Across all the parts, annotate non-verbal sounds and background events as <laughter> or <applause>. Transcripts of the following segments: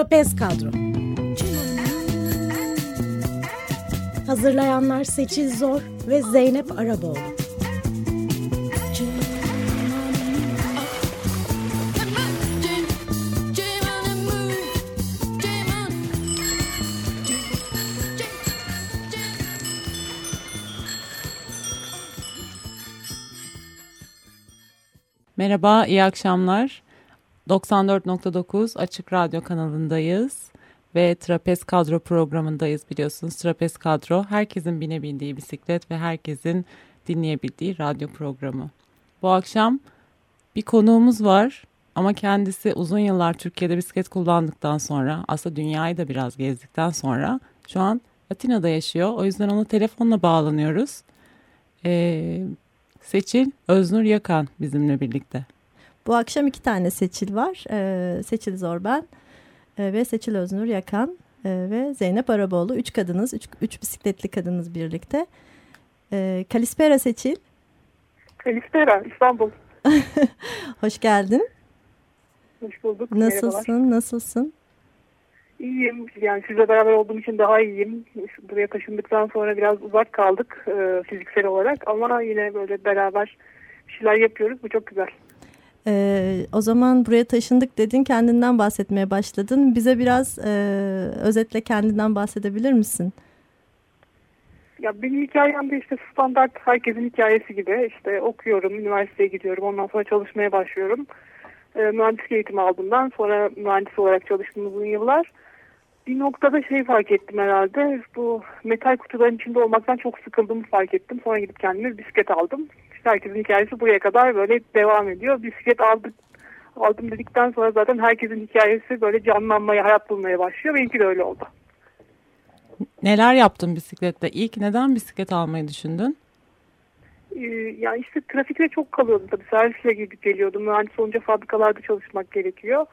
Trapez Kadro Hazırlayanlar Seçil Zor ve Zeynep Araboğlu Merhaba, iyi akşamlar. 94.9 Açık Radyo kanalındayız ve Trapez Kadro programındayız biliyorsunuz. Trapez Kadro herkesin binebildiği bisiklet ve herkesin dinleyebildiği radyo programı. Bu akşam bir konuğumuz var ama kendisi uzun yıllar Türkiye'de bisiklet kullandıktan sonra aslında dünyayı da biraz gezdikten sonra şu an Atina'da yaşıyor. O yüzden onu telefonla bağlanıyoruz. Ee, Seçil Öznur Yakan bizimle birlikte. Bu akşam iki tane Seçil var. Ee, Seçil Zorben e, ve Seçil Öznur Yakan e, ve Zeynep Araboğlu. Üç kadınız, üç, üç bisikletli kadınız birlikte. Ee, Kalispera Seçil. Kalispera İstanbul. <laughs> Hoş geldin. Hoş bulduk. Nasılsın, Merhabalar. nasılsın? İyiyim. Yani sizle beraber olduğum için daha iyiyim. Buraya taşındıktan sonra biraz uzak kaldık e, fiziksel olarak. Ama yine böyle beraber şeyler yapıyoruz. Bu çok güzel. Ee, o zaman buraya taşındık dedin, kendinden bahsetmeye başladın. Bize biraz e, özetle kendinden bahsedebilir misin? Ya benim hikayem de işte standart herkesin hikayesi gibi. İşte okuyorum, üniversiteye gidiyorum. Ondan sonra çalışmaya başlıyorum. E, mühendislik eğitimi aldığımdan sonra mühendis olarak çalıştım uzun yıllar. Bir noktada şey fark ettim herhalde. Bu metal kutuların içinde olmaktan çok sıkıldığımı fark ettim. Sonra gidip kendime bisiklet aldım. Herkesin hikayesi buraya kadar böyle devam ediyor. Bisiklet aldık, aldım dedikten sonra zaten herkesin hikayesi böyle canlanmaya, hayat bulmaya başlıyor. Benimki de öyle oldu. Neler yaptın bisiklette? İlk neden bisiklet almayı düşündün? Ee, ya işte trafikte çok kalıyordum tabii. Servisle gidip geliyordum. Mühendis olunca fabrikalarda çalışmak gerekiyor.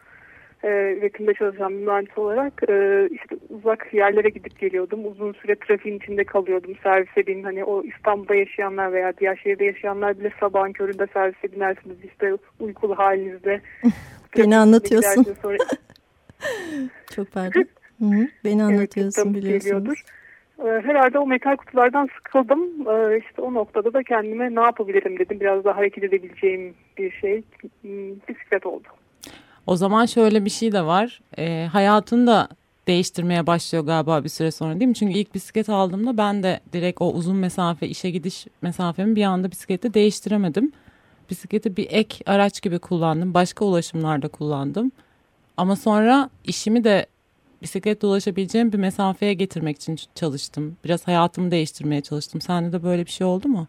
Ee, üretimde çalışan bir mühendis olarak e, işte uzak yerlere gidip geliyordum. Uzun süre trafiğin içinde kalıyordum. Servise bin hani o İstanbul'da yaşayanlar veya diğer şehirde yaşayanlar bile sabahın köründe servise binersiniz. işte uykulu halinizde. <laughs> Beni anlatıyorsun. Sonra... <laughs> Çok pardon. Hı -hı. Beni anlatıyorsun evet, biliyorsunuz. Geliyordur. Herhalde o metal kutulardan sıkıldım. İşte o noktada da kendime ne yapabilirim dedim. Biraz daha hareket edebileceğim bir şey. Bisiklet oldu. O zaman şöyle bir şey de var. E, hayatını da değiştirmeye başlıyor galiba bir süre sonra değil mi? Çünkü ilk bisiklet aldığımda ben de direkt o uzun mesafe işe gidiş mesafemi bir anda bisiklette değiştiremedim. Bisikleti bir ek araç gibi kullandım. Başka ulaşımlarda kullandım. Ama sonra işimi de bisikletle ulaşabileceğim bir mesafeye getirmek için çalıştım. Biraz hayatımı değiştirmeye çalıştım. Sende de böyle bir şey oldu mu?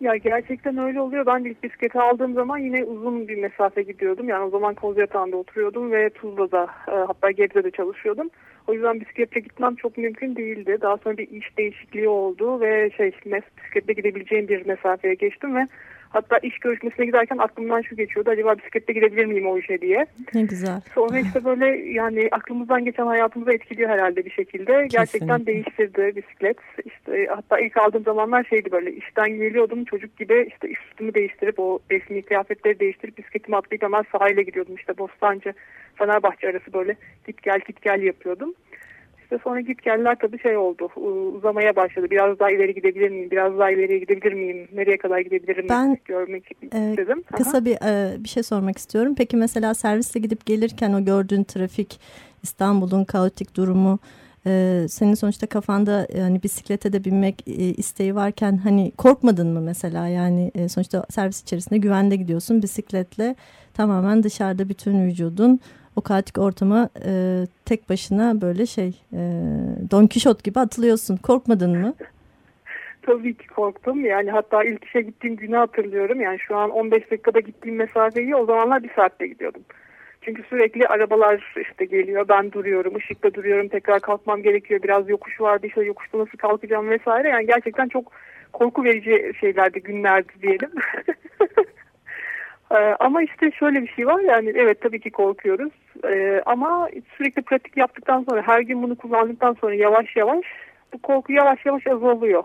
Ya gerçekten öyle oluyor. Ben ilk bisikleti aldığım zaman yine uzun bir mesafe gidiyordum. Yani o zaman Kozyatağı'nda oturuyordum ve Tuzla'da e, hatta Gebze'de çalışıyordum. O yüzden bisikletle gitmem çok mümkün değildi. Daha sonra bir iş değişikliği oldu ve şey bisikletle gidebileceğim bir mesafeye geçtim ve Hatta iş görüşmesine giderken aklımdan şu geçiyordu. Acaba bisikletle gidebilir miyim o işe diye. Ne güzel. Sonra işte böyle yani aklımızdan geçen hayatımıza etkiliyor herhalde bir şekilde. Kesinlikle. Gerçekten değiştirdi bisiklet. İşte hatta ilk aldığım zamanlar şeydi böyle işten geliyordum çocuk gibi işte üstümü değiştirip o resmi kıyafetleri değiştirip bisikletimi atlayıp hemen sahile gidiyordum. İşte Bostancı Fenerbahçe arası böyle git gel git gel yapıyordum. İşte sonra git geller tabii şey oldu uzamaya başladı. Biraz daha ileri gidebilir miyim? Biraz daha ileriye gidebilir miyim? Nereye kadar gidebilirim? Ben görmek e, istedim. Kısa Aha. bir e, bir şey sormak istiyorum. Peki mesela serviste gidip gelirken o gördüğün trafik İstanbul'un kaotik durumu ee, senin sonuçta kafanda yani bisiklete de binmek e, isteği varken hani korkmadın mı mesela yani e, sonuçta servis içerisinde güvende gidiyorsun bisikletle tamamen dışarıda bütün vücudun o kaotik ortama e, tek başına böyle şey e, Don Kişot gibi atılıyorsun. Korkmadın mı? <laughs> Tabii ki korktum. Yani hatta ilk işe gittiğim günü hatırlıyorum. Yani şu an 15 dakikada gittiğim mesafeyi o zamanlar bir saatte gidiyordum. Çünkü sürekli arabalar işte geliyor. Ben duruyorum, ışıkta duruyorum. Tekrar kalkmam gerekiyor. Biraz yokuş vardı. işte yokuşta nasıl kalkacağım vesaire. Yani gerçekten çok korku verici şeylerdi, günlerdi diyelim. <laughs> Ee, ama işte şöyle bir şey var yani evet tabii ki korkuyoruz ee, ama sürekli pratik yaptıktan sonra her gün bunu kullandıktan sonra yavaş yavaş bu korku yavaş yavaş azalıyor.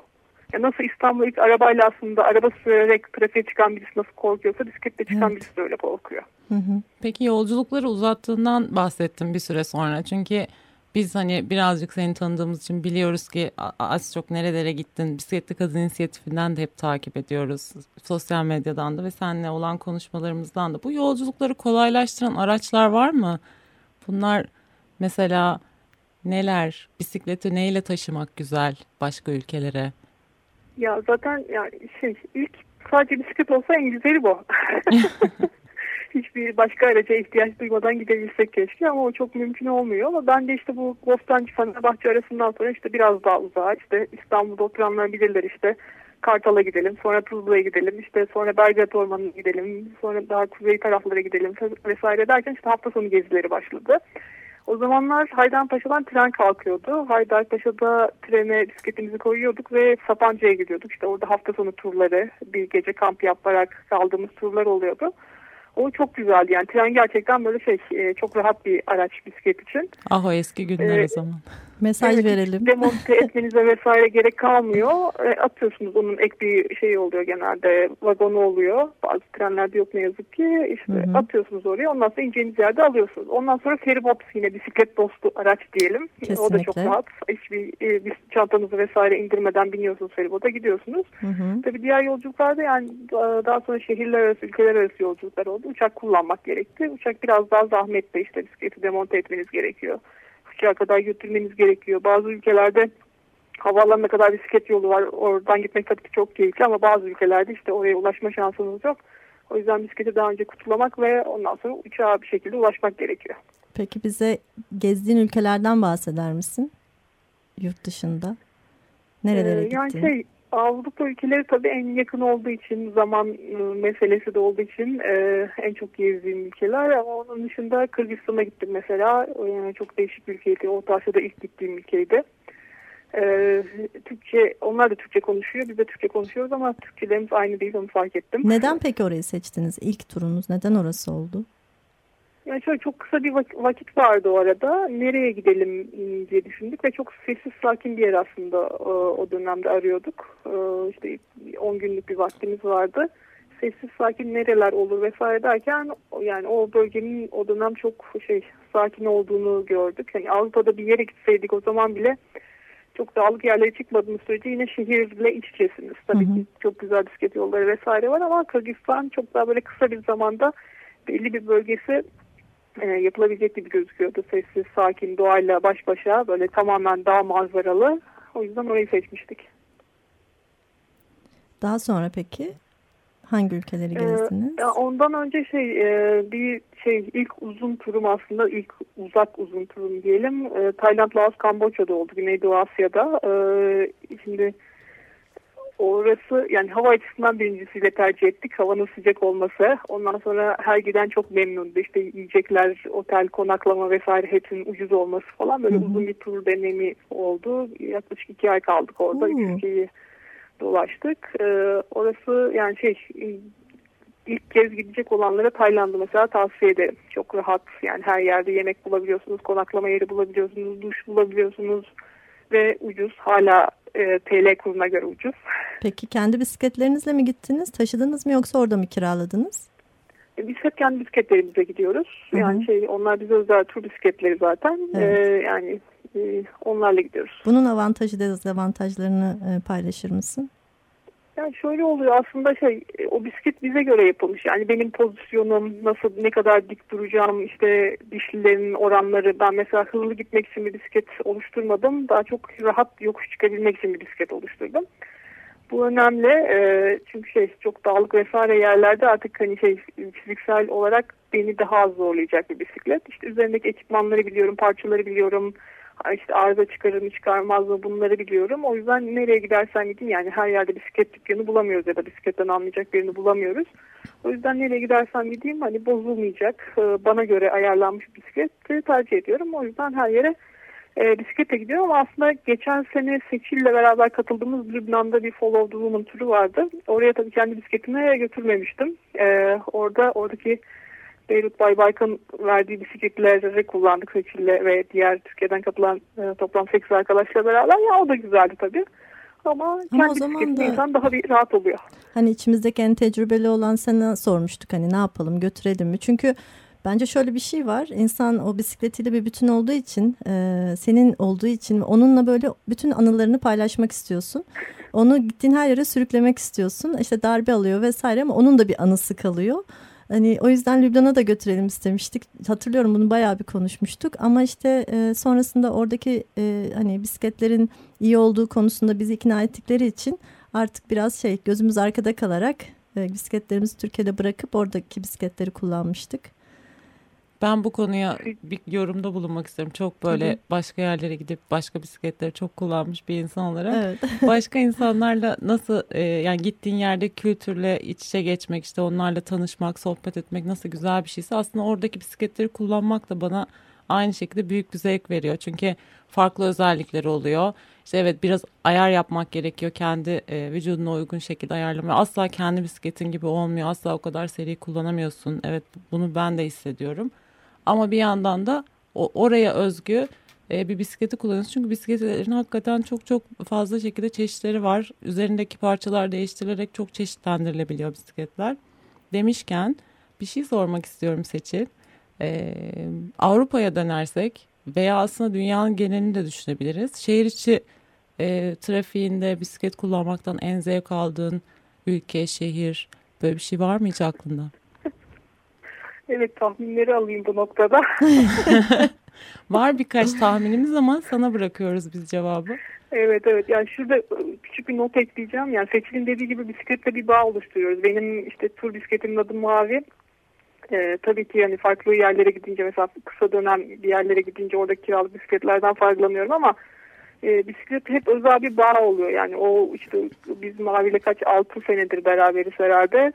Yani nasıl İstanbul'a ilk arabayla aslında araba sürerek trafiğe çıkan birisi nasıl korkuyorsa bisikletle çıkan Evet. birisi de öyle korkuyor. Hı hı. Peki yolculukları uzattığından bahsettim bir süre sonra. Çünkü biz hani birazcık seni tanıdığımız için biliyoruz ki az çok nerelere gittin. Bisikletli Kadın İnisiyatifinden de hep takip ediyoruz. Sosyal medyadan da ve seninle olan konuşmalarımızdan da. Bu yolculukları kolaylaştıran araçlar var mı? Bunlar mesela neler? Bisikleti neyle taşımak güzel başka ülkelere? Ya zaten yani şey ilk sadece bisiklet olsa en güzeli bu. <laughs> Hiçbir başka araca ihtiyaç duymadan gidebilsek keşke ama o çok mümkün olmuyor. Ama ben de işte bu Bostancı Fenerbahçe arasından sonra işte biraz daha uzağa işte İstanbul'da oturanlar bilirler işte Kartal'a gidelim, sonra Tuzla'ya gidelim, işte sonra Belgrad Ormanı'na gidelim, sonra daha kuzey taraflara gidelim vesaire derken işte hafta sonu gezileri başladı. O zamanlar Haydarpaşa'dan tren kalkıyordu. Haydarpaşa'da trene bisikletimizi koyuyorduk ve Sapanca'ya gidiyorduk. İşte orada hafta sonu turları, bir gece kamp yaparak kaldığımız turlar oluyordu. O çok güzeldi yani tren gerçekten böyle şey e, çok rahat bir araç bisiklet için. Ah o eski günler Ee, o zaman. Mesaj Evet, verelim. Demonte <laughs> etmenize vesaire gerek kalmıyor. E, atıyorsunuz onun ek bir şey oluyor genelde vagonu oluyor. Bazı trenlerde yok ne yazık ki. İşte Hı hı. atıyorsunuz oraya ondan sonra ineceğiniz yerde alıyorsunuz. Ondan sonra feribot yine bisiklet dostu araç diyelim. O da çok Kesinlikle. rahat. Hiçbir e, çantanızı vesaire indirmeden biniyorsunuz feribota gidiyorsunuz. Hı hı. Tabii diğer yolculuklarda yani e, daha sonra şehirler arası, ülkeler arası yolculuklar oldu. Uçak kullanmak gerekti. Uçak biraz daha zahmetli işte bisikleti demonte etmeniz gerekiyor. Uçağa kadar götürmeniz gerekiyor. Bazı ülkelerde havaalanına kadar bisiklet yolu var. Oradan gitmek tabii ki çok keyifli ama bazı ülkelerde işte oraya ulaşma şansınız yok. O yüzden bisikleti daha önce kutulamak ve ondan sonra uçağa bir şekilde ulaşmak gerekiyor. Peki bize gezdiğin ülkelerden bahseder misin? Yurt dışında. Nerelere Ee, gittin? Yani şey Avrupa ülkeleri tabii en yakın olduğu için zaman e, meselesi de olduğu için e, en çok gezdiğim ülkeler ama onun dışında Kırgızistan'a gittim mesela E, çok değişik bir ülkeydi Orta Asya'da ilk gittiğim ülkeydi E, Türkçe onlar da Türkçe konuşuyor biz de Türkçe konuşuyoruz ama Türkçelerimiz aynı değil onu fark ettim. Neden peki orayı seçtiniz? İlk turunuz neden orası oldu? Yani şöyle çok kısa bir vak- vakit vardı o arada. Nereye gidelim ım, diye düşündük ve çok sessiz sakin bir yer aslında e, o dönemde arıyorduk. E, İşte 10 günlük bir vaktimiz vardı. Sessiz sakin nereler olur vesaire derken yani o bölgenin o dönem çok şey sakin olduğunu gördük. Yani Avrupa'da bir yere gitseydik o zaman bile çok dağlık yerlere çıkmadığınız sürece yine şehirle iç içesiniz. Tabii Hı hı. ki çok güzel bisiklet yolları vesaire var ama Kırgızistan çok daha böyle kısa bir zamanda belli bir bölgesi e, yapılabilecek gibi gözüküyordu. Sessiz, sakin, doğayla baş başa böyle tamamen dağ manzaralı. O yüzden orayı seçmiştik. Daha sonra peki hangi ülkeleri Ee, gezdiniz? ya ondan önce şey e, bir şey ilk uzun turum aslında ilk uzak uzun turum diyelim. E, Tayland, Laos, Kamboçya'da oldu. Güneydoğu Asya'da. E, şimdi orası yani hava açısından birincisiyle tercih ettik. Havanın sıcak olması. Ondan sonra her giden çok memnundu. İşte yiyecekler, otel, konaklama vesaire hepsinin ucuz olması falan. Böyle Hı hı. uzun bir tur deneyimi oldu. Yaklaşık iki ay kaldık orada. Üç ülkeyi dolaştık. Ee, orası yani şey ilk kez gidecek olanlara Tayland'ı mesela tavsiye ederim. Çok rahat yani her yerde yemek bulabiliyorsunuz, konaklama yeri bulabiliyorsunuz, duş bulabiliyorsunuz ve ucuz. Hala e, TL kuruna göre ucuz. Peki kendi bisikletlerinizle mi gittiniz? Taşıdınız mı yoksa orada mı kiraladınız? E, Biz hep kendi bisikletlerimize gidiyoruz. Hı hı. Yani şey onlar bize özel tur bisikletleri zaten. Evet. Ee, yani e, onlarla gidiyoruz. Bunun avantajı dezavantajlarını e, paylaşır mısın? Yani şöyle oluyor aslında şey e, o bisiklet bize göre yapılmış. Yani benim pozisyonum nasıl ne kadar dik duracağım işte dişlilerin oranları ben mesela hızlı gitmek için bir bisiklet oluşturmadım. Daha çok rahat yokuş çıkabilmek için bir bisiklet oluşturdum. Bu önemli e, çünkü şey çok dağlık vesaire yerlerde artık hani şey fiziksel olarak beni daha az zorlayacak bir bisiklet. İşte üzerindeki ekipmanları biliyorum, parçaları biliyorum. İşte arıza çıkarır mı çıkarmaz mı bunları biliyorum. O yüzden nereye gidersen gidin yani her yerde bisiklet dükkanı bulamıyoruz ya da bisikletten anlayacak birini bulamıyoruz. O yüzden nereye gidersem gideyim hani bozulmayacak e, bana göre ayarlanmış bisikleti tercih ediyorum. O yüzden her yere e, bisiklete gidiyorum ama aslında geçen sene Seçil'le beraber katıldığımız Lübnan'da bir Follow the Woman turu vardı. Oraya tabii kendi bisikletimi götürmemiştim. E, orada oradaki Beyrut Bay Baykan verdiği bisikletleri kullandık Seçil'le ve diğer Türkiye'den katılan e, toplam 8 arkadaşla beraber. Ya o da güzeldi tabii. ama, Ama kendi o zaman da- insan daha bir rahat oluyor. Hani içimizdeki en tecrübeli olan sana sormuştuk hani ne yapalım götürelim mi? Çünkü bence şöyle bir şey var. İnsan o bisikletiyle bir bütün olduğu için e, senin olduğu için onunla böyle bütün anılarını paylaşmak istiyorsun. Onu gittiğin her yere sürüklemek istiyorsun. İşte darbe alıyor vesaire ama onun da bir anısı kalıyor. Hani o yüzden Lübnan'a da götürelim istemiştik. Hatırlıyorum bunu bayağı bir konuşmuştuk ama işte e, sonrasında oradaki e, hani bisikletlerin iyi olduğu konusunda bizi ikna ettikleri için artık biraz şey gözümüz arkada kalarak e, bisikletlerimizi Türkiye'de bırakıp oradaki bisikletleri kullanmıştık. Ben bu konuya bir yorumda bulunmak isterim. Çok böyle Tabii. başka yerlere gidip başka bisikletleri çok kullanmış bir insan olarak. Evet. <laughs> Başka insanlarla nasıl e, yani gittiğin yerde kültürle iç içe geçmek işte onlarla tanışmak, sohbet etmek nasıl güzel bir şeyse aslında oradaki bisikletleri kullanmak da bana aynı şekilde büyük bir zevk veriyor. Çünkü farklı özellikleri oluyor. İşte evet biraz ayar yapmak gerekiyor kendi e, vücuduna uygun şekilde ayarlamaya. Asla kendi bisikletin gibi olmuyor. Asla o kadar seri kullanamıyorsun. Evet bunu ben de hissediyorum. Ama bir yandan da o, oraya özgü e, bir bisikleti kullanıyorsun. Çünkü bisikletlerin hakikaten çok çok fazla şekilde çeşitleri var. Üzerindeki parçalar değiştirilerek çok çeşitlendirilebiliyor bisikletler. Demişken bir şey sormak istiyorum Seçil. E, Avrupa'ya dönersek veya aslında dünyanın genelini de düşünebiliriz. Şehir içi e, trafiğinde bisiklet kullanmaktan en zevk aldığın ülke, şehir böyle bir şey var mı hiç aklında? Evet tahminleri alayım bu noktada. <laughs> Var birkaç tahminimiz ama sana bırakıyoruz biz cevabı. Evet evet yani şurada küçük bir not ekleyeceğim. Yani Seçil'in dediği gibi bisikletle bir bağ oluşturuyoruz. Benim işte tur bisikletimin adı Mavi. Ee, tabii ki yani farklı yerlere gidince mesela kısa dönem bir yerlere gidince orada kiralık bisikletlerden faydalanıyorum ama e, bisiklet hep özel bir bağ oluyor. Yani o işte biz Mavi'yle kaç 6 senedir beraberiz herhalde.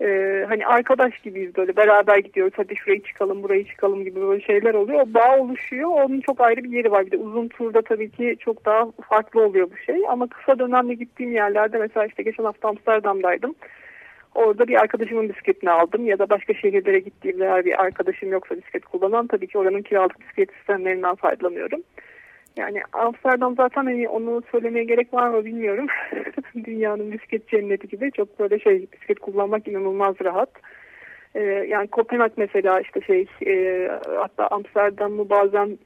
Ee, hani arkadaş gibiyiz böyle beraber gidiyoruz hadi şurayı çıkalım burayı çıkalım gibi böyle şeyler oluyor. O bağ oluşuyor onun çok ayrı bir yeri var. Bir de uzun turda tabii ki çok daha farklı oluyor bu şey. Ama kısa dönemde gittiğim yerlerde mesela işte geçen hafta Amsterdam'daydım. Orada bir arkadaşımın bisikletini aldım ya da başka şehirlere gittiğimde eğer bir arkadaşım yoksa bisiklet kullanan tabii ki oranın kiralık bisiklet sistemlerinden faydalanıyorum. Yani Amsterdam zaten hani onu söylemeye gerek var mı bilmiyorum. <laughs> Dünyanın bisiklet cenneti gibi çok böyle şey bisiklet kullanmak inanılmaz rahat. Ee, yani Kopenhag mesela işte şey e, hatta Amsterdam'ı bazen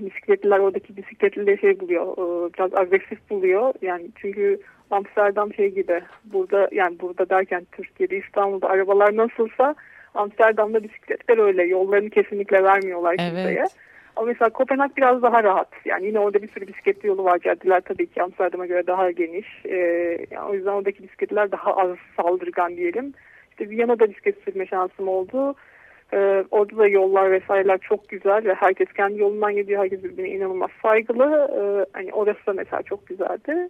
bisikletliler oradaki bisikletlileri şey buluyor e, biraz agresif buluyor. Yani çünkü Amsterdam şey gibi burada yani burada derken Türkiye'de İstanbul'da arabalar nasılsa Amsterdam'da bisikletler öyle yollarını kesinlikle vermiyorlar Evet. Ama mesela Kopenhag biraz daha rahat. Yani yine orada bir sürü bisikletli yolu var. Caddeler tabii ki Amsterdam'a göre daha geniş. Ee, yani o yüzden oradaki bisikletler daha az saldırgan diyelim. İşte Viyana'da bisiklet sürme şansım oldu. Ee, orada da yollar vesaireler çok güzel ve herkes kendi yolundan gidiyor. Herkes birbirine inanılmaz saygılı. Ee, hani orası da mesela çok güzeldi.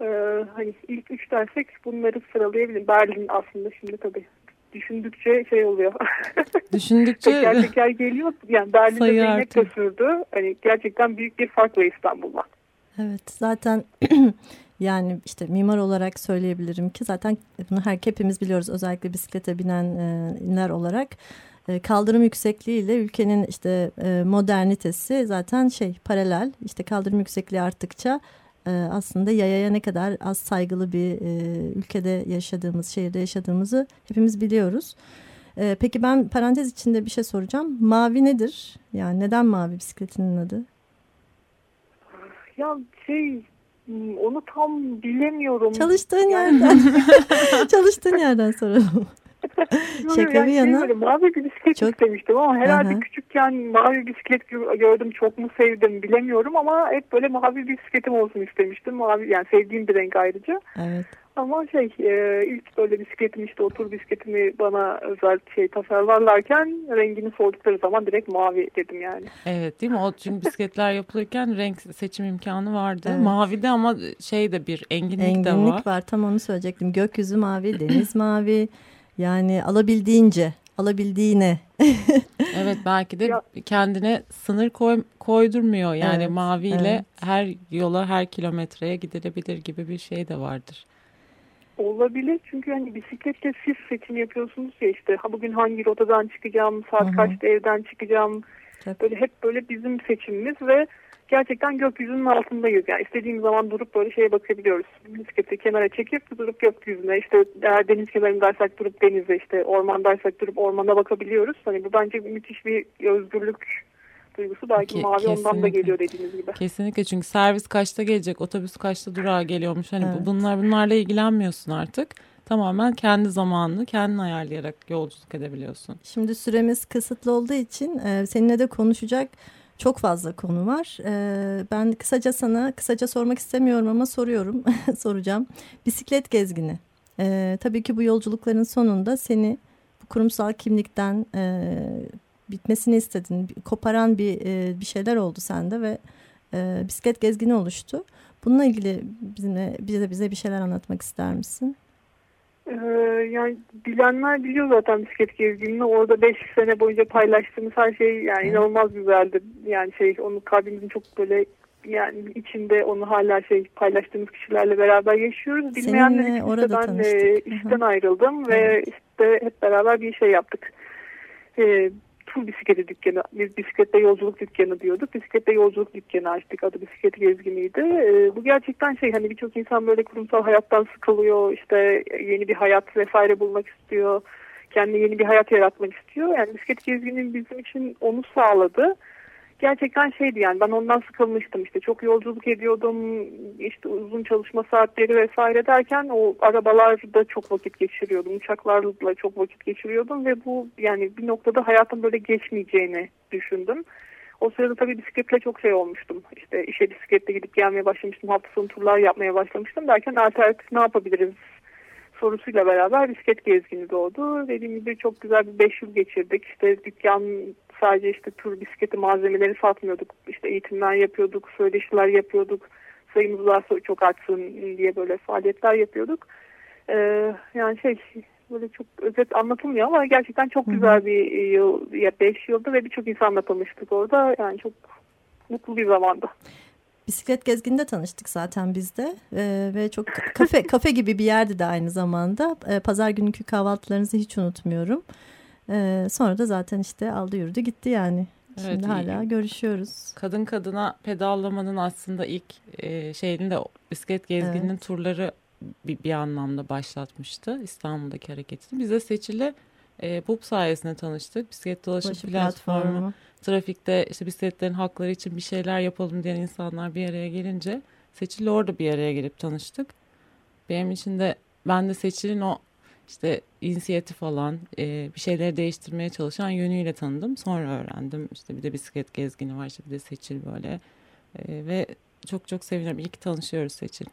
Ee, hani ilk üç dersek bunları sıralayabilirim. Berlin aslında şimdi tabii düşündükçe şey oluyor. <laughs> Düşündükçe teker teker geliyor. Yani Berlin'de Zeynep sürdü. Hani gerçekten büyük bir fark var İstanbul'la. Evet zaten <clears throat> yani işte mimar olarak söyleyebilirim ki zaten bunu her hepimiz biliyoruz özellikle bisiklete binenler olarak e, kaldırım yüksekliğiyle ülkenin işte e, modernitesi zaten şey paralel işte kaldırım yüksekliği arttıkça e, aslında yayaya ne kadar az saygılı bir e, ülkede yaşadığımız şehirde yaşadığımızı hepimiz biliyoruz. E, peki ben parantez içinde bir şey soracağım. Mavi nedir? Yani neden mavi bisikletinin adı? Ya şey onu tam bilemiyorum. Çalıştığın yerden. <laughs> Çalıştığın yerden soralım. Şaka yani bir şey yana. böyle mavi bir bisiklet Çok- istemiştim ama herhalde Aha. küçükken mavi bisiklet gö- gördüm çok mu sevdim bilemiyorum ama hep böyle mavi bir bisikletim olsun istemiştim. Mavi yani sevdiğim bir renk ayrıca. Evet. Ama şey e, ilk böyle bisikletim işte otur bisikletimi bana özel şey tasarlarlarken rengini sordukları zaman direkt mavi dedim yani. Evet değil mi? O çünkü <laughs> bisikletler yapılırken renk seçim imkanı vardı. Evet. Mavide ama şey de bir enginlik, Enginlik de var. var. Tam onu söyleyecektim. Gökyüzü mavi, deniz <clears throat> mavi. Yani alabildiğince, alabildiğine. <laughs> Evet belki de Ya- kendine sınır koy, koydurmuyor. Yani Evet, maviyle evet. her yola her kilometreye gidilebilir gibi bir şey de vardır. Olabilir çünkü hani bisikletle siz seçim yapıyorsunuz ya işte ha bugün hangi rotadan çıkacağım, saat Hı hı. kaçta evden çıkacağım. Tabii. Böyle hep böyle bizim seçimimiz ve gerçekten gökyüzünün altındayız. Yani istediğimiz zaman durup böyle şeye bakabiliyoruz. Bisikleti kenara çekip durup gökyüzüne işte eğer deniz kenarındaysak durup denize işte ormandaysak durup ormana bakabiliyoruz. Hani bu bence müthiş bir özgürlük duygusu. Belki Ke- mavi ondan da kesinlikle. geliyor dediğiniz gibi. Kesinlikle çünkü servis kaçta gelecek, otobüs kaçta durağa geliyormuş. Hani bu- Evet. bunlar bunlarla ilgilenmiyorsun artık. Tamamen kendi zamanını kendin ayarlayarak yolculuk edebiliyorsun. Şimdi süremiz kısıtlı olduğu için e, seninle de konuşacak çok fazla konu var. E, ben kısaca sana kısaca sormak istemiyorum ama soruyorum, <laughs> soracağım. Bisiklet gezgini. E, tabii ki bu yolculukların sonunda seni bu kurumsal kimlikten e, bitmesini istedin. Koparan bir e, bir şeyler oldu sende ve e, bisiklet gezgini oluştu. Bununla ilgili bizimle bize bize bir şeyler anlatmak ister misin? Ee, yani bilenler biliyor zaten bisiklet gezginliğini. Orada 5 sene boyunca paylaştığımız her şey yani Evet. inanılmaz güzeldi. Yani şey onu kalbimizin çok böyle yani içinde onu hala şey paylaştığımız kişilerle beraber yaşıyoruz. Bilmeyenler için orada ben tanıştık. e, Hı hı. işten ayrıldım ve Evet. işte hep beraber bir şey yaptık. E, tur bisikleti dükkanı, biz bisiklette yolculuk dükkanı diyorduk. Bisiklette yolculuk dükkanı açtık. Adı bisiklet gezginiydi. E, bu gerçekten şey hani birçok insan böyle kurumsal hayattan sıkılıyor. işte yeni bir hayat vesaire bulmak istiyor. Kendine yeni bir hayat yaratmak istiyor. Yani bisiklet gezginin bizim için onu sağladı. Gerçekten şeydi yani ben ondan sıkılmıştım işte çok yolculuk ediyordum işte uzun çalışma saatleri vesaire derken o arabalarda çok vakit geçiriyordum uçaklarla çok vakit geçiriyordum ve bu yani bir noktada hayatım böyle geçmeyeceğini düşündüm. O sırada tabii bisikletle çok şey olmuştum. İşte işe bisikletle gidip gelmeye başlamıştım. Hafta sonu turlar yapmaya başlamıştım. Derken alternatif ne yapabiliriz sorusuyla beraber bisiklet gezgini doğdu. Dediğim gibi çok güzel bir 5 yıl geçirdik. İşte dükkan sadece işte tur bisikleti malzemeleri satmıyorduk. İşte eğitimler yapıyorduk, söyleşiler yapıyorduk. Sayımız so- çok artsın diye böyle faaliyetler yapıyorduk. Ee, yani şey böyle çok özet anlatılmıyor ama gerçekten çok Hı hı. güzel bir yıl, ya 5 yıldı ve birçok insanla tanıştık orada. Yani çok mutlu bir zamandı. Bisiklet gezginde tanıştık zaten biz de Ee, ve çok kafe <laughs> kafe gibi bir yerdi de aynı zamanda. Ee, Pazar günkü kahvaltılarınızı hiç unutmuyorum. Ee, sonra da zaten işte aldı yürüdü gitti yani. Evet, Şimdi iyi. hala görüşüyoruz. Kadın kadına pedallamanın aslında ilk e, şeyini de bisiklet gezgininin turları bir, bir anlamda başlatmıştı İstanbul'daki hareketini. Biz de Seçil'le e, BUP sayesinde tanıştık. Bisiklet dolaşım Başı platformu. platformu. Trafikte işte bisikletlerin hakları için bir şeyler yapalım diyen insanlar bir araya gelince Seçil'le orada bir araya gelip tanıştık. Benim için de ben de Seçil'in o işte inisiyatif alan, e, bir şeyleri değiştirmeye çalışan yönüyle tanıdım. Sonra öğrendim. İşte bir de bisiklet gezgini var, işte bir de Seçil böyle. E, ve çok çok seviniyorum. İyi ki tanışıyoruz Seçil.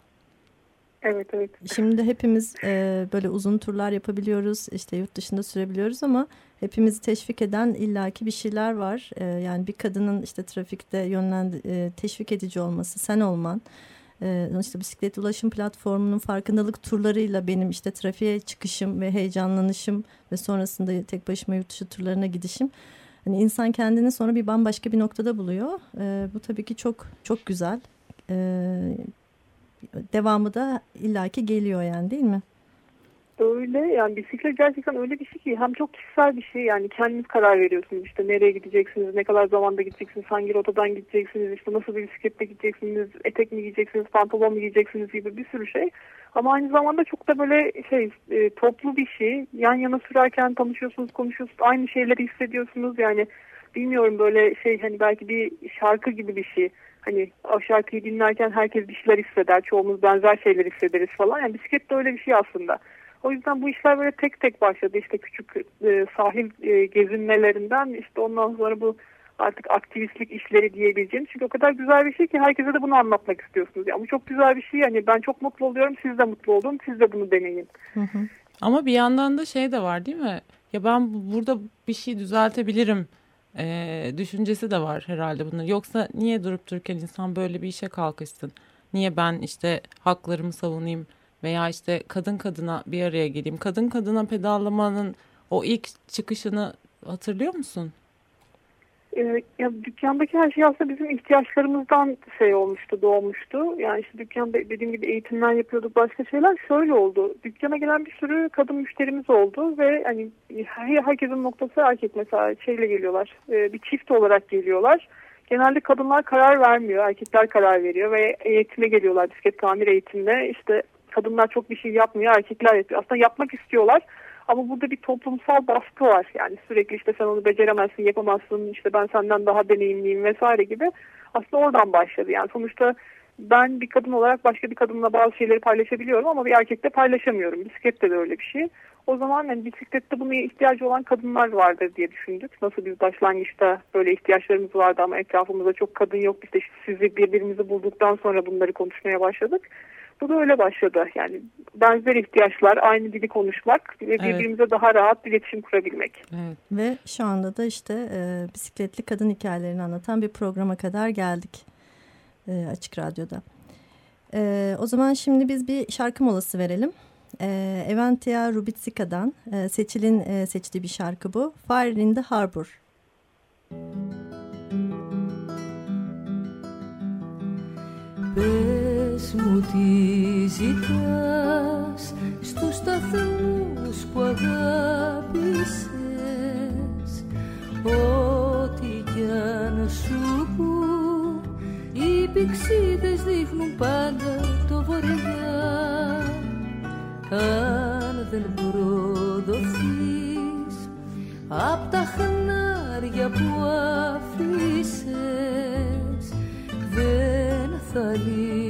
Evet evet. Şimdi hepimiz e, böyle uzun turlar yapabiliyoruz. işte yurt dışında sürebiliyoruz ama hepimizi teşvik eden illaki bir şeyler var. E, yani bir kadının işte trafikte yönlen e, teşvik edici olması, sen olman. E, işte bisiklet ulaşım platformunun farkındalık turlarıyla benim işte trafiğe çıkışım ve heyecanlanışım ve sonrasında tek başıma yurt dışı turlarına gidişim. Hani insan kendini sonra bir bambaşka bir noktada buluyor. E, bu tabii ki çok çok güzel. E, devamı da illaki geliyor yani değil mi? Öyle yani bisiklet gerçekten öyle bir şey ki hem çok kişisel bir şey yani kendiniz karar veriyorsunuz işte nereye gideceksiniz, ne kadar zamanda gideceksiniz, hangi rotadan gideceksiniz, işte nasıl bir bisikletle gideceksiniz, etek mi giyeceksiniz, pantolon mu giyeceksiniz gibi bir sürü şey. Ama aynı zamanda çok da böyle şey e, toplu bir şey. Yan yana sürerken tanışıyorsunuz, konuşuyorsunuz, aynı şeyleri hissediyorsunuz yani bilmiyorum böyle şey hani belki bir şarkı gibi bir şey. Hani o şarkıyı dinlerken herkes bir şeyler hisseder. Çoğumuz benzer şeyler hissederiz falan. Yani bisiklet de öyle bir şey aslında. O yüzden bu işler böyle tek tek başladı. İşte küçük e, sahil e, gezinmelerinden işte ondan sonra bu artık aktivistlik işleri diyebileceğim. Çünkü o kadar güzel bir şey ki herkese de bunu anlatmak istiyorsunuz. Yani bu çok güzel bir şey. Yani ben çok mutlu oluyorum. Siz de mutlu olun. Siz de bunu deneyin. Hı hı. Ama bir yandan da şey de var değil mi? Ya ben bu- burada bir şey düzeltebilirim e, düşüncesi de var herhalde bunun. Yoksa niye durup dururken insan böyle bir işe kalkışsın? Niye ben işte haklarımı savunayım veya işte kadın kadına bir araya geleyim? Kadın kadına pedallamanın o ilk çıkışını hatırlıyor musun? Ee, ya dükkandaki her şey aslında bizim ihtiyaçlarımızdan şey olmuştu, doğmuştu. Yani işte dükkanda dediğim gibi eğitimler yapıyorduk, başka şeyler. Şöyle oldu. Dükkana gelen bir sürü kadın müşterimiz oldu ve hani her, herkesin noktası erkek mesela şeyle geliyorlar. Ee, bir çift olarak geliyorlar. genelde kadınlar karar vermiyor. Erkekler karar veriyor ve eğitime geliyorlar bisiklet tamir eğitimine. İşte kadınlar çok bir şey yapmıyor, erkekler yapıyor. Aslında yapmak istiyorlar ama burada bir toplumsal baskı var. Yani sürekli işte sen onu beceremezsin, yapamazsın, işte ben senden daha deneyimliyim vesaire gibi. Aslında oradan başladı. Yani sonuçta ben bir kadın olarak başka bir kadınla bazı şeyleri paylaşabiliyorum ama bir erkekle paylaşamıyorum. Bisiklette de öyle bir şey. O zaman yani bisiklette buna ihtiyacı olan kadınlar vardır diye düşündük. Nasıl biz başlangıçta böyle ihtiyaçlarımız vardı ama etrafımızda çok kadın yok. İşte sizi birbirimizi bulduktan sonra bunları konuşmaya başladık. Bu da öyle başladı. Yani benzer ihtiyaçlar, aynı dili konuşmak ve birbirimize evet. daha rahat iletişim kurabilmek. Evet. Ve şu anda da işte e, bisikletli kadın hikayelerini anlatan bir programa kadar geldik e, Açık Radyo'da. E, o zaman şimdi biz bir şarkı molası verelim. E, Eventia Rubitsika'dan e, Seçil'in e, seçtiği bir şarkı bu. Fire in the Harbor. Πες μου τι ζητάς στους σταθμούς που αγάπησες. Ό,τι κι αν σου πω οι πηξίδες δείχνουν πάντα το βορειά αν δεν προδοθείς απ' τα χνάρια που αφήσες δεν θα λυτρωθείς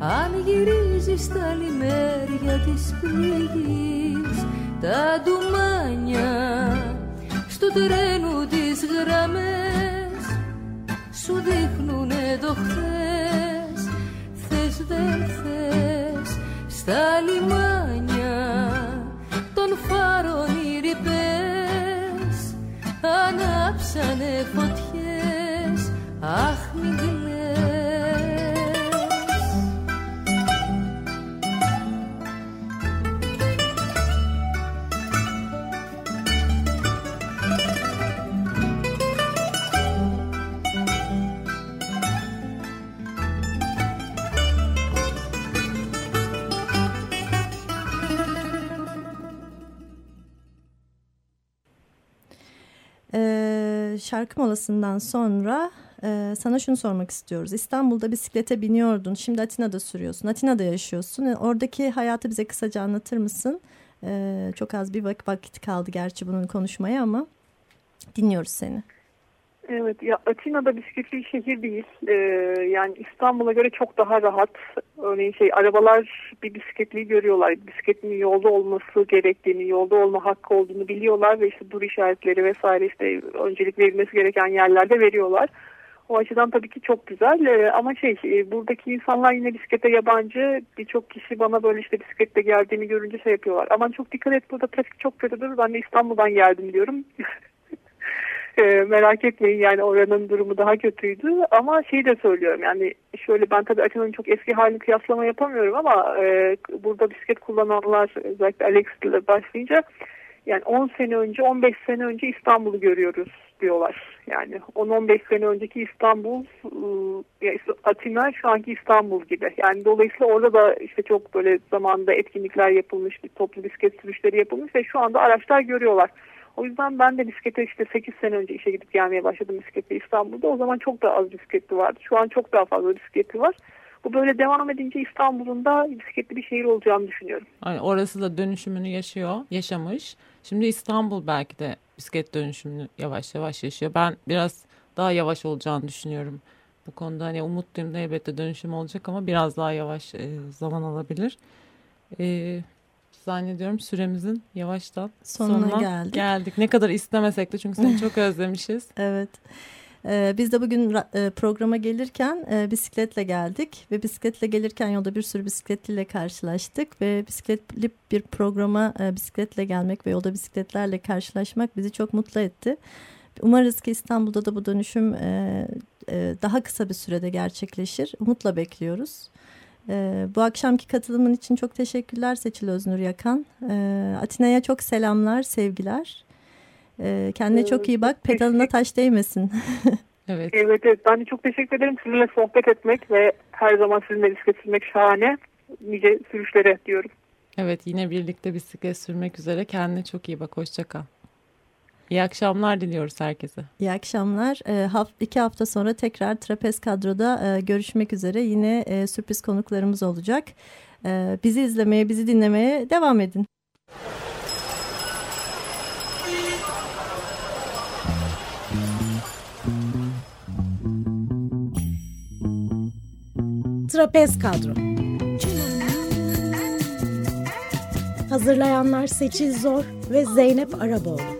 αν γυρίζεις τα λιμέρια της πληγής τα ντουμάνια στο τρένου τις γραμμές σου δείχνουνε το χθες. Θες δεν θες στα λιμάνια των φάρων şarkı molasından sonra e, sana şunu sormak istiyoruz. İstanbul'da bisiklete biniyordun, şimdi Atina'da sürüyorsun, Atina'da yaşıyorsun. E, oradaki hayatı bize kısaca anlatır mısın? E, çok az bir vakit kaldı gerçi bunun konuşmaya ama dinliyoruz seni. Evet ya Atina'da bisikletli bir şehir değil. Ee, yani İstanbul'a göre çok daha rahat. Örneğin şey arabalar bir bisikletliyi görüyorlar. Bisikletin yolda olması gerektiğini, yolda olma hakkı olduğunu biliyorlar ve işte dur işaretleri vesaire işte öncelik verilmesi gereken yerlerde veriyorlar. O açıdan tabii ki çok güzel ee, ama şey e, buradaki insanlar yine bisiklete yabancı birçok kişi bana böyle işte bisiklette geldiğini görünce şey yapıyorlar. Aman çok dikkat et burada trafik çok kötüdür ben de İstanbul'dan geldim diyorum. <laughs> e, merak etmeyin yani oranın durumu daha kötüydü ama şeyi de söylüyorum yani şöyle ben tabii Atina'nın çok eski halini kıyaslama yapamıyorum ama e, burada bisiklet kullananlar özellikle Alex ile başlayınca yani 10 sene önce 15 sene önce İstanbul'u görüyoruz diyorlar. Yani 10-15 sene önceki İstanbul e, Atina şu anki İstanbul gibi. Yani dolayısıyla orada da işte çok böyle zamanda etkinlikler yapılmış, bir toplu bisiklet sürüşleri yapılmış ve şu anda araçlar görüyorlar. O yüzden ben de bisiklete işte 8 sene önce işe gidip gelmeye başladım bisikletle İstanbul'da. O zaman çok daha az bisikletli vardı. Şu an çok daha fazla bisikletli var. Bu böyle devam edince İstanbul'un da bisikletli bir şehir olacağını düşünüyorum. Yani orası da dönüşümünü yaşıyor, yaşamış. Şimdi İstanbul belki de bisiklet dönüşümünü yavaş yavaş yaşıyor. Ben biraz daha yavaş olacağını düşünüyorum. Bu konuda hani umutluyum da elbette dönüşüm olacak ama biraz daha yavaş e, zaman alabilir. E, zannediyorum süremizin yavaştan sonuna, sonuna geldik. geldik. Ne kadar istemesek de çünkü seni çok <laughs> özlemişiz. evet. Ee, biz de bugün e, programa gelirken e, bisikletle geldik ve bisikletle gelirken yolda bir sürü bisikletliyle karşılaştık ve bisikletli bir programa e, bisikletle gelmek ve yolda bisikletlerle karşılaşmak bizi çok mutlu etti. Umarız ki İstanbul'da da bu dönüşüm e, e, daha kısa bir sürede gerçekleşir. Umutla bekliyoruz. Ee, bu akşamki katılımın için çok teşekkürler Seçil Öznur Yakan. Ee, Atina'ya çok selamlar, sevgiler. Ee, kendine çok iyi bak, pedalına taş değmesin. <laughs> evet. evet, evet. Ben de çok teşekkür ederim. Sizinle sohbet etmek ve her zaman sizinle bisiklet sürmek şahane. Nice sürüşlere diyorum. Evet, yine birlikte bisiklet sürmek üzere. Kendine çok iyi bak, hoşça kal. İyi akşamlar diliyoruz herkese. İyi akşamlar. E, haft iki hafta sonra tekrar Trapez Kadro'da e, görüşmek üzere. Yine e, sürpriz konuklarımız olacak. E, bizi izlemeye, bizi dinlemeye devam edin. Trapez Kadro Hazırlayanlar Seçil Zor ve Zeynep Araboğlu